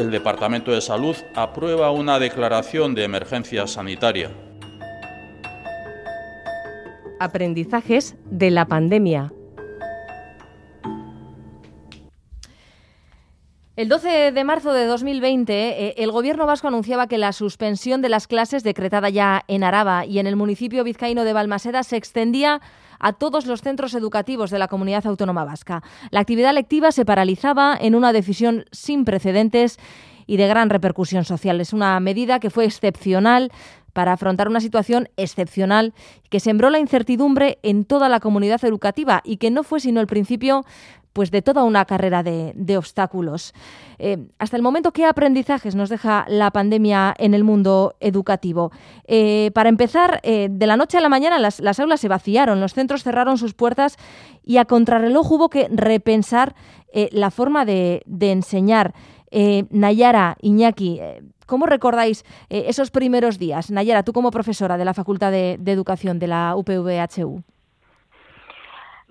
el Departamento de Salud aprueba una declaración de emergencia sanitaria. Aprendizajes de la pandemia. El 12 de marzo de 2020, eh, el gobierno vasco anunciaba que la suspensión de las clases decretada ya en Araba y en el municipio vizcaíno de Balmaseda se extendía a todos los centros educativos de la comunidad autónoma vasca. La actividad lectiva se paralizaba en una decisión sin precedentes y de gran repercusión social. Es una medida que fue excepcional para afrontar una situación excepcional que sembró la incertidumbre en toda la comunidad educativa y que no fue sino el principio pues de toda una carrera de, obstáculos. Eh, hasta el momento, ¿qué aprendizajes nos deja la pandemia en el mundo educativo? Eh, para empezar, eh, de la noche a la mañana las, aulas se vaciaron, los centros cerraron sus puertas y a contrarreloj hubo que repensar la forma de, enseñar. Nayara, Iñaki, ¿cómo recordáis esos primeros días? Nayara, tú como profesora de la Facultad de, de Educación de la UPVHU.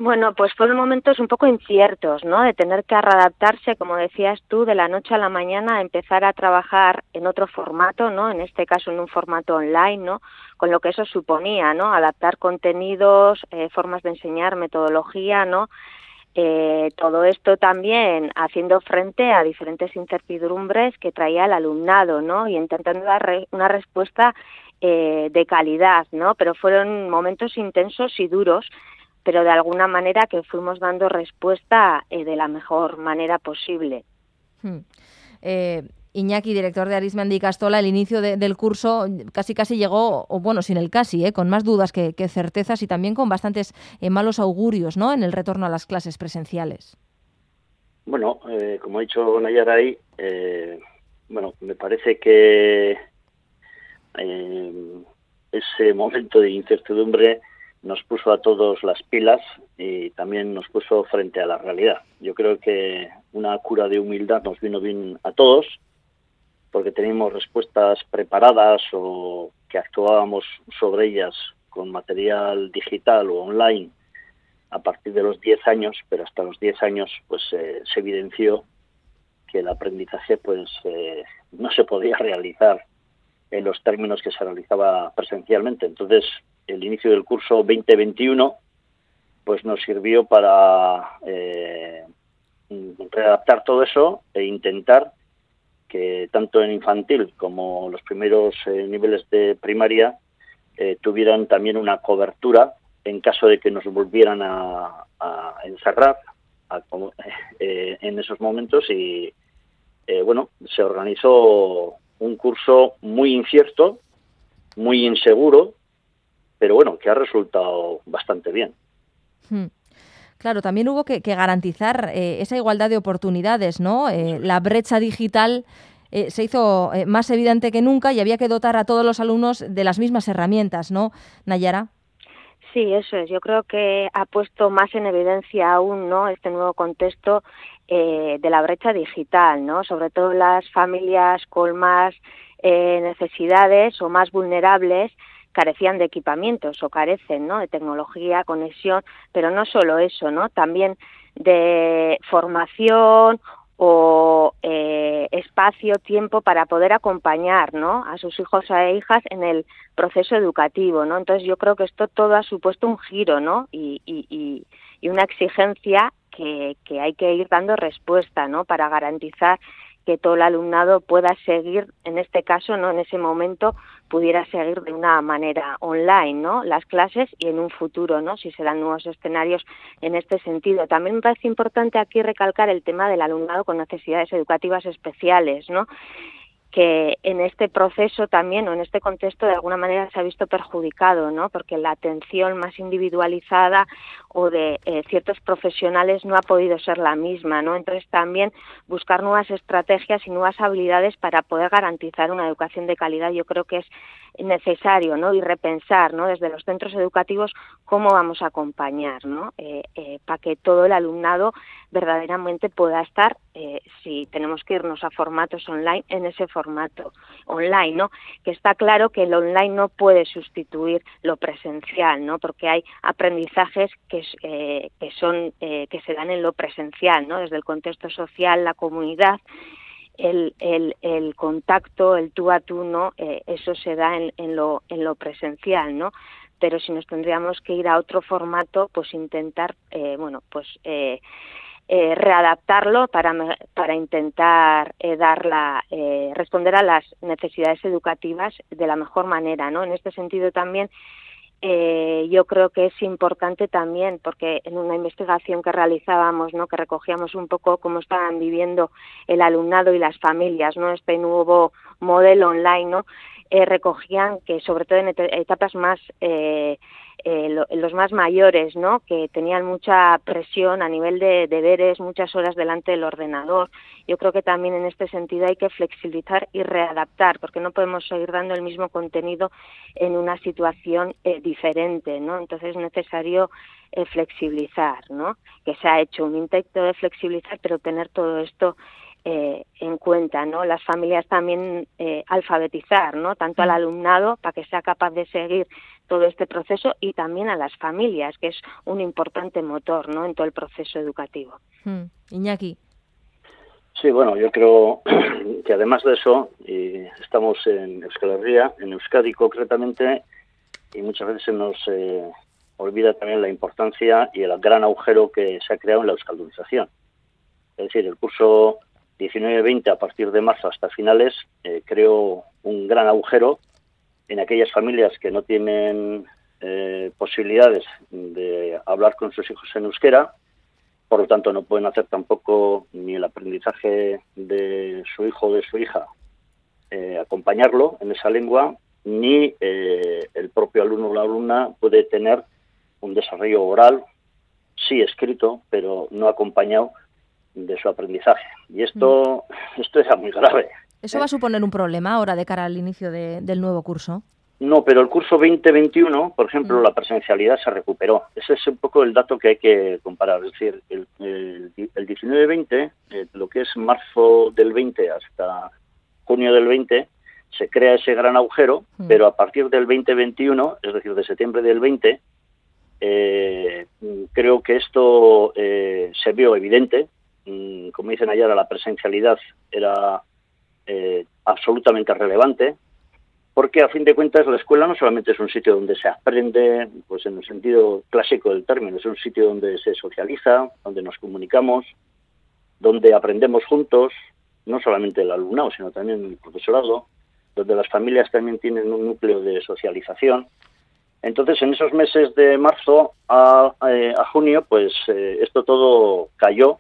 Bueno, pues fueron momentos un poco inciertos, ¿no? De tener que readaptarse, como decías tú, de la noche a la mañana a empezar a trabajar en otro formato, ¿no? En este caso en un formato online, ¿no? Con lo que eso suponía, ¿no? Adaptar contenidos, eh, formas de enseñar, metodología, ¿no? Eh, todo esto también haciendo frente a diferentes incertidumbres que traía el alumnado, ¿no? Y intentando dar una respuesta eh, de calidad, ¿no? Pero fueron momentos intensos y duros pero de alguna manera que fuimos dando respuesta eh, de la mejor manera posible. Hmm. Eh, Iñaki, director de Arismendi Castola, el inicio del curso casi casi llegó, o bueno, sin el casi, eh, con más dudas que, certezas y también con bastantes malos augurios ¿no? en el retorno a las clases presenciales. Bueno, como ha dicho Nayaray, bueno, me parece que ese momento de incertidumbre nos puso a todos las pilas y también nos puso frente a la realidad. Yo creo que una cura de humildad nos vino bien a todos porque teníamos respuestas preparadas o que actuábamos sobre ellas con material digital o online a partir de los 10 años, pero hasta los 10 años pues eh, se evidenció que el aprendizaje pues eh, no se podía realizar en los términos que se realizaba presencialmente. Entonces, el inicio del curso 2021 pues nos sirvió para eh, readaptar todo eso e intentar que tanto en infantil como los primeros eh, niveles de primaria eh, tuvieran también una cobertura en caso de que nos volvieran a, encerrar en esos momentos y bueno se organizó un curso muy incierto muy inseguro pero bueno, que ha resultado bastante bien. Hmm. Claro, también hubo que, garantizar eh, esa igualdad de oportunidades, ¿no? Eh, la brecha digital eh, se hizo más evidente que nunca y había que dotar a todos los alumnos de las mismas herramientas, ¿no, Nayara? Sí, eso es. Yo creo que ha puesto más en evidencia aún, ¿no? Este nuevo contexto de la brecha digital, ¿no? Sobre todo las familias con más necesidades o más vulnerables carecían de equipamientos o carecen de tecnología, conexión, pero no solo eso, ¿no? también de formación o eh, espacio, tiempo para poder acompañar a sus hijos e hijas en el proceso educativo. Entonces yo creo que esto todo ha supuesto un giro ¿no? y, y, y una exigencia que, que, hay que ir dando respuesta ¿no? para garantizar que todo el alumnado pueda seguir, en este caso, no en ese momento, pudiera seguir de una manera online, ¿no? Las clases y en un futuro, ¿no? Si se dan nuevos escenarios en este sentido. También me parece importante aquí recalcar el tema del alumnado con necesidades educativas especiales, ¿no? Que en este proceso también o en este contexto de alguna manera se ha visto perjudicado, ¿no? Porque la atención más individualizada o de eh, ciertos profesionales no ha podido ser la misma, ¿no? Entonces también buscar nuevas estrategias y nuevas habilidades para poder garantizar una educación de calidad yo creo que es necesario, ¿no? Y repensar, ¿no? Desde los centros educativos cómo vamos a acompañar, ¿no? Eh, eh, para que todo el alumnado verdaderamente pueda estar, si tenemos que irnos a formatos online, en ese formato online, ¿no? Que está claro que el online no puede sustituir lo presencial, ¿no? Porque hay aprendizajes que eh, que son eh, que se dan en lo presencial, ¿no? Desde el contexto social, la comunidad. el, el, el, contacto, el tú a tú, ¿no? Eh, eso se da en, en, lo, en lo presencial, ¿no? Pero si nos tendríamos que ir a otro formato, pues intentar, eh, bueno, pues eh, eh, readaptarlo para, para intentar eh, dar eh, responder a las necesidades educativas de la mejor manera, ¿no? En este sentido también eh, yo creo que es importante también porque en una investigación que realizábamos, ¿no? que recogíamos un poco cómo estaban viviendo el alumnado y las familias, ¿no? este nuevo modelo online, ¿no? Eh, recogían que sobre todo en etapas más eh, eh, los más mayores, ¿no? que tenían mucha presión a nivel de deberes, muchas horas delante del ordenador. Yo creo que también en este sentido hay que flexibilizar y readaptar, porque no podemos seguir dando el mismo contenido en una situación eh, diferente, ¿no? Entonces es necesario eh, flexibilizar, ¿no? Que se ha hecho un intento de flexibilizar, pero tener todo esto eh, en cuenta, ¿no? Las familias también eh, alfabetizar, ¿no? Tanto al mm. alumnado para que sea capaz de seguir todo este proceso y también a las familias, que es un importante motor, ¿no? En todo el proceso educativo. Mm. Iñaki. Sí, bueno, yo creo que además de eso, y estamos en Euskal Herria, en Euskadi concretamente, y muchas veces se nos eh, olvida también la importancia y el gran agujero que se ha creado en la euskaldunización. Es decir, el curso 19-20 a partir de marzo hasta finales eh, creo un gran agujero en aquellas familias que no tienen eh, posibilidades de hablar con sus hijos en euskera, por lo tanto no pueden hacer tampoco ni el aprendizaje de su hijo o de su hija, eh, acompañarlo en esa lengua, ni el propio alumno o la alumna puede tener un desarrollo oral, sí escrito, pero no acompañado de su aprendizaje. Y esto, mm. esto es muy grave. ¿Eso va a suponer un problema ahora de cara al inicio del nuevo curso? No, pero el curso 2021, por ejemplo, mm. la presencialidad se recuperó. Ese es un poco el dato que hay que comparar. Es decir, el, el, 19-20, eh, lo que es marzo del 20 hasta junio del 20, se crea ese gran agujero, mm. pero a partir del 2021, es decir, de septiembre del 20, eh, creo que esto eh, se vio evidente Como dicen ayer, la presencialidad era eh, absolutamente relevante, porque a fin de cuentas la escuela no solamente es un sitio donde se aprende, pues en el sentido clásico del término, es un sitio donde se socializa, donde nos comunicamos, donde aprendemos juntos, no solamente el alumnado, sino también el profesorado, donde las familias también tienen un núcleo de socialización. Entonces, en esos meses de marzo a, eh, junio, pues eh, esto todo cayó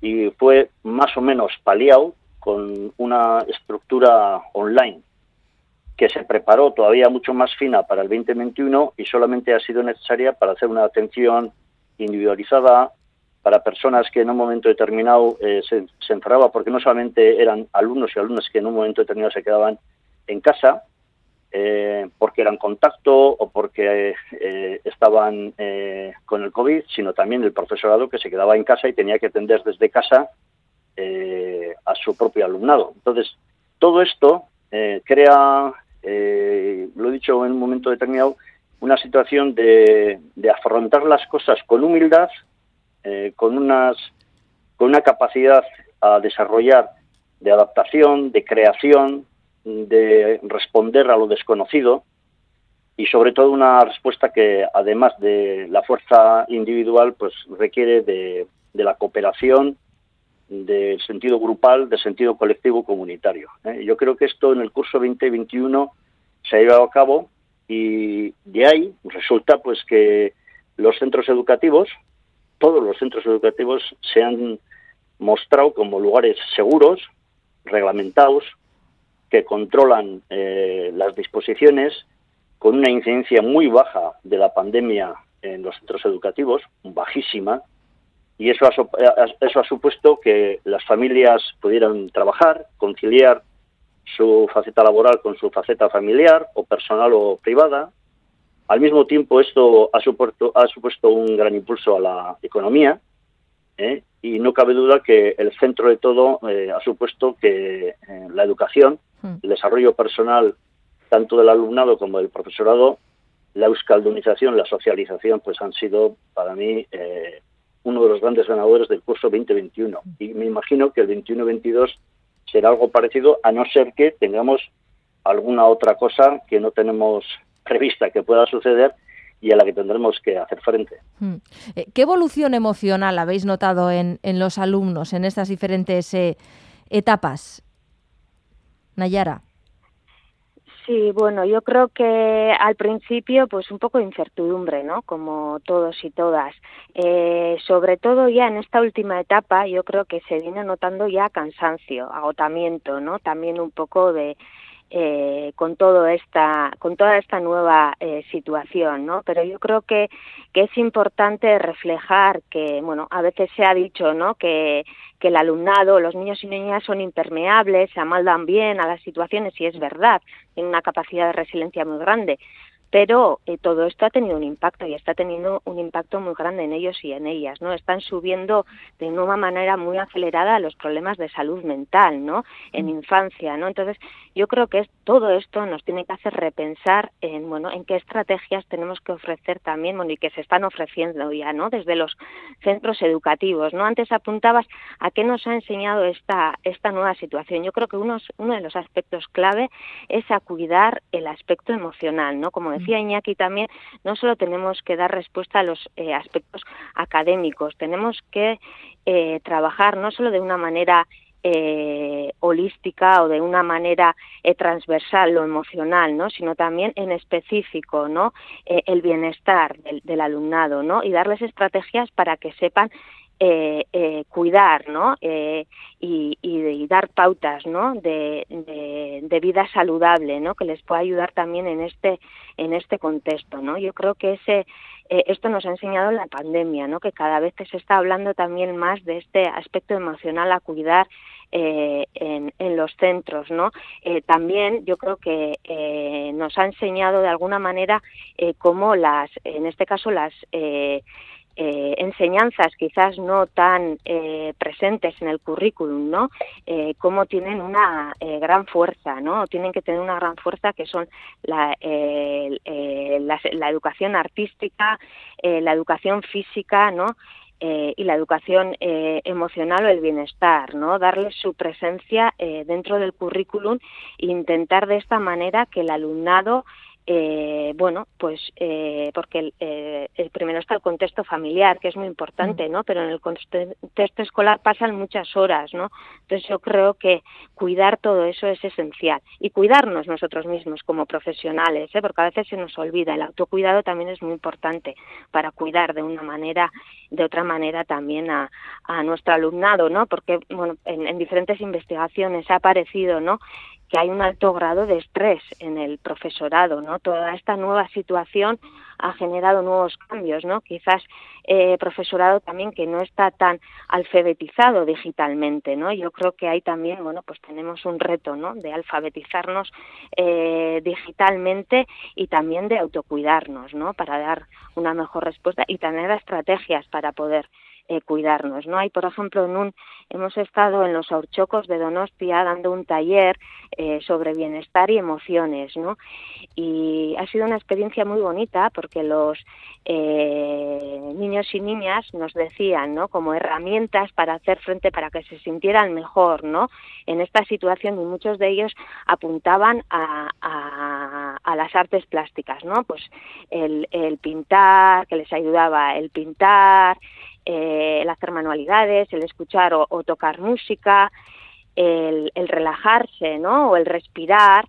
y fue más o menos paliado con una estructura online que se preparó todavía mucho más fina para el 2021 y solamente ha sido necesaria para hacer una atención individualizada para personas que en un momento determinado eh, se, se encerraba porque no solamente eran alumnos y alumnas que en un momento determinado se quedaban en casa, eh, porque eran contacto o porque eh, estaban eh, con el COVID, sino también el profesorado que se quedaba en casa y tenía que atender desde casa a su propio alumnado. Entonces, todo esto crea, lo he dicho en un momento determinado, una situación de, de afrontar las cosas con humildad, con, unas, con una capacidad a desarrollar de adaptación, de creación, de responder a lo desconocido y sobre todo una respuesta que además de la fuerza individual pues requiere de, la cooperación del sentido grupal, del sentido colectivo comunitario. ¿eh? Yo creo que esto en el curso 2021 se ha llevado a cabo y de ahí resulta pues que los centros educativos, todos los centros educativos se han mostrado como lugares seguros, reglamentados, que controlan eh, las disposiciones con una incidencia muy baja de la pandemia en los centros educativos, bajísima, y eso ha, eso ha supuesto que las familias pudieran trabajar, conciliar su faceta laboral con su faceta familiar o personal o privada. Al mismo tiempo, esto ha supuesto, ha supuesto un gran impulso a la economía ¿eh? y no cabe duda que el centro de todo eh, ha supuesto que la educación. El desarrollo personal tanto del alumnado como del profesorado, la euskaldunización, la socialización, pues han sido para mí eh, uno de los grandes ganadores del curso 2021. Y me imagino que el 21-22 será algo parecido, a no ser que tengamos alguna otra cosa que no tenemos prevista que pueda suceder y a la que tendremos que hacer frente. Hmm. Eh, ¿Qué evolución emocional habéis notado en, en los alumnos en estas diferentes eh, etapas? Nayara. Sí, bueno, yo creo que al principio pues un poco de incertidumbre, ¿no? Como todos y todas. Eh, sobre todo ya en esta última etapa yo creo que se viene notando ya cansancio, agotamiento, ¿no? También un poco de eh, con todo esta con toda esta nueva eh, situación no pero yo creo que, que es importante reflejar que bueno a veces se ha dicho no que, que el alumnado los niños y niñas son impermeables se amaldan bien a las situaciones y es verdad tienen una capacidad de resiliencia muy grande pero eh, todo esto ha tenido un impacto y está teniendo un impacto muy grande en ellos y en ellas, ¿no? Están subiendo de una manera muy acelerada los problemas de salud mental, ¿no? En mm. infancia, ¿no? Entonces, yo creo que es, todo esto nos tiene que hacer repensar en, bueno, en qué estrategias tenemos que ofrecer también, bueno, y que se están ofreciendo ya, ¿no? Desde los centros educativos, ¿no? Antes apuntabas a qué nos ha enseñado esta, esta nueva situación. Yo creo que uno, uno de los aspectos clave es a cuidar el aspecto emocional, ¿no? Como decía Iñaki también, no solo tenemos que dar respuesta a los eh, aspectos académicos, tenemos que eh, trabajar no solo de una manera eh, holística o de una manera transversal lo emocional no sino también en específico no el bienestar del, del, alumnado no y darles estrategias para que sepan eh, eh, cuidar ¿no? Eh, y, dar pautas ¿no? de, vida saludable ¿no? que les pueda ayudar también en este en este contexto ¿no? yo creo que ese eh, esto nos ha enseñado la pandemia ¿no? que cada vez se está hablando también más de este aspecto emocional a cuidar en, en, los centros, ¿no? También yo creo que nos ha enseñado de alguna manera cómo las, en este caso las eh, eh, enseñanzas quizás no tan eh, presentes en el currículum, ¿no? Eh, cómo tienen una eh, gran fuerza, ¿no? Tienen que tener una gran fuerza que son la, la, la educación artística, la educación física, ¿no? Eh, y la educación eh, emocional o el bienestar, ¿no? Darle su presencia eh, dentro del currículum e intentar de esta manera que el alumnado eh, bueno, pues eh, porque eh, el, primero está el contexto familiar, que es muy importante, mm. ¿no? Pero en el contexto escolar pasan muchas horas, ¿no? Entonces yo creo que cuidar todo eso es esencial y cuidarnos nosotros mismos como profesionales, ¿eh? porque a veces se nos olvida. El autocuidado también es muy importante para cuidar de una manera, de otra manera también a, a nuestro alumnado, ¿no? Porque bueno, en, en diferentes investigaciones ha aparecido, ¿no? Que hay un alto grado de estrés en el profesorado, ¿no? Toda esta nueva situación ha generado nuevos cambios, ¿no? Quizás eh, profesorado también que no está tan alfabetizado digitalmente, ¿no? Yo creo que ahí también, bueno, pues tenemos un reto, ¿no? De alfabetizarnos eh, digitalmente y también de autocuidarnos, ¿no? Para dar una mejor respuesta y tener estrategias para poder eh, cuidarnos, ¿no? Hay, por ejemplo, en un, hemos estado en los Aurchocos de Donostia dando un taller eh, sobre bienestar y emociones, ¿no? Y ha sido una experiencia muy bonita porque los eh, niños y niñas nos decían, ¿no? Como herramientas para hacer frente, para que se sintieran mejor, ¿no? En esta situación y muchos de ellos apuntaban a, las artes plásticas, ¿no? Pues el pintar, que les ayudaba el pintar, eh, el hacer manualidades, el escuchar o, o tocar música, el, el, relajarse, ¿no? O el respirar,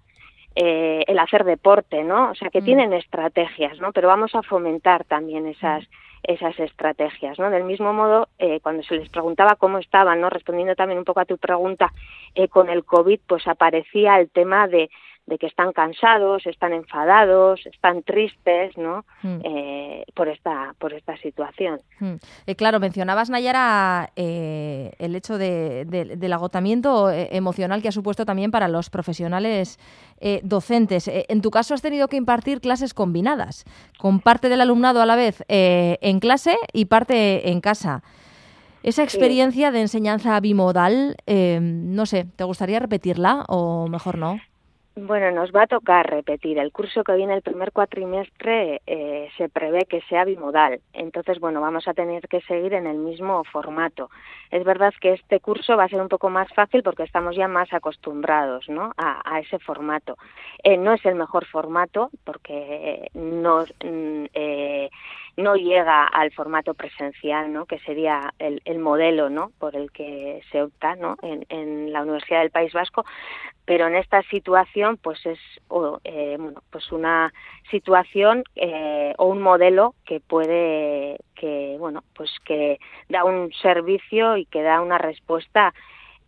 eh, el hacer deporte, ¿no? O sea, que mm. tienen estrategias, ¿no? Pero vamos a fomentar también esas esas estrategias, ¿no? Del mismo modo, eh, cuando se les preguntaba cómo estaban, ¿no? Respondiendo también un poco a tu pregunta, eh, con el COVID, pues aparecía el tema de de que están cansados, están enfadados, están tristes, ¿no? Mm. Eh, por esta por esta situación. Mm. Eh, claro, mencionabas Nayara eh, el hecho de, de, del agotamiento eh, emocional que ha supuesto también para los profesionales eh, docentes. en tu caso has tenido que impartir clases combinadas, con parte del alumnado a la vez en clase y parte en casa. Esa experiencia sí. de enseñanza bimodal, no sé, ¿te gustaría repetirla o mejor no? Bueno, nos va a tocar repetir. El curso que viene el primer cuatrimestre eh, se prevé que sea bimodal. Entonces, bueno, vamos a tener que seguir en el mismo formato. Es verdad que este curso va a ser un poco más fácil porque estamos ya más acostumbrados ¿no? a, ese formato. Eh, no es el mejor formato porque no, mm, eh, no llega al formato presencial, ¿no? que sería el, el modelo ¿no? por el que se opta ¿no? en, en la Universidad del País Vasco, pero en esta situación pues es eh, bueno, pues una situación eh, o un modelo que puede que bueno pues que da un servicio y que da una respuesta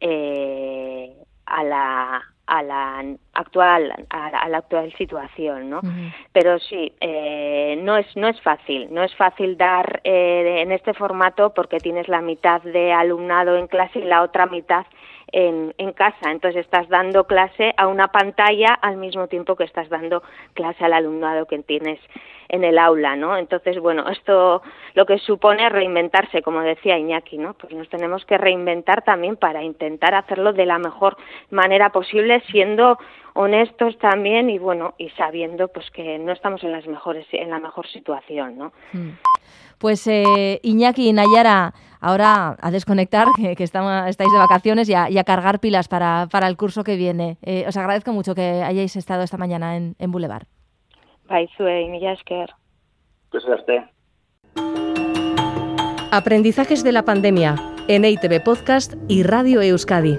eh, a la a la actual a la, actual situación no pero sí no es no es fácil no es fácil dar en este formato porque tienes la mitad de alumnado en clase y la otra mitad en, en, casa. Entonces estás dando clase a una pantalla al mismo tiempo que estás dando clase al alumnado que tienes en el aula, ¿no? Entonces, bueno, esto lo que supone reinventarse, como decía Iñaki, ¿no? Pues nos tenemos que reinventar también para intentar hacerlo de la mejor manera posible, siendo honestos también y bueno, y sabiendo pues que no estamos en las mejores en la mejor situación, ¿no? Hmm. Pues eh, Iñaki y Nayara, ahora a desconectar, que, estáis de vacaciones y a, cargar pilas para, el curso que viene. Eh, os agradezco mucho que hayáis estado esta mañana en, en Boulevard. Pues este. Aprendizajes de la pandemia en EITV Podcast y Radio Euskadi.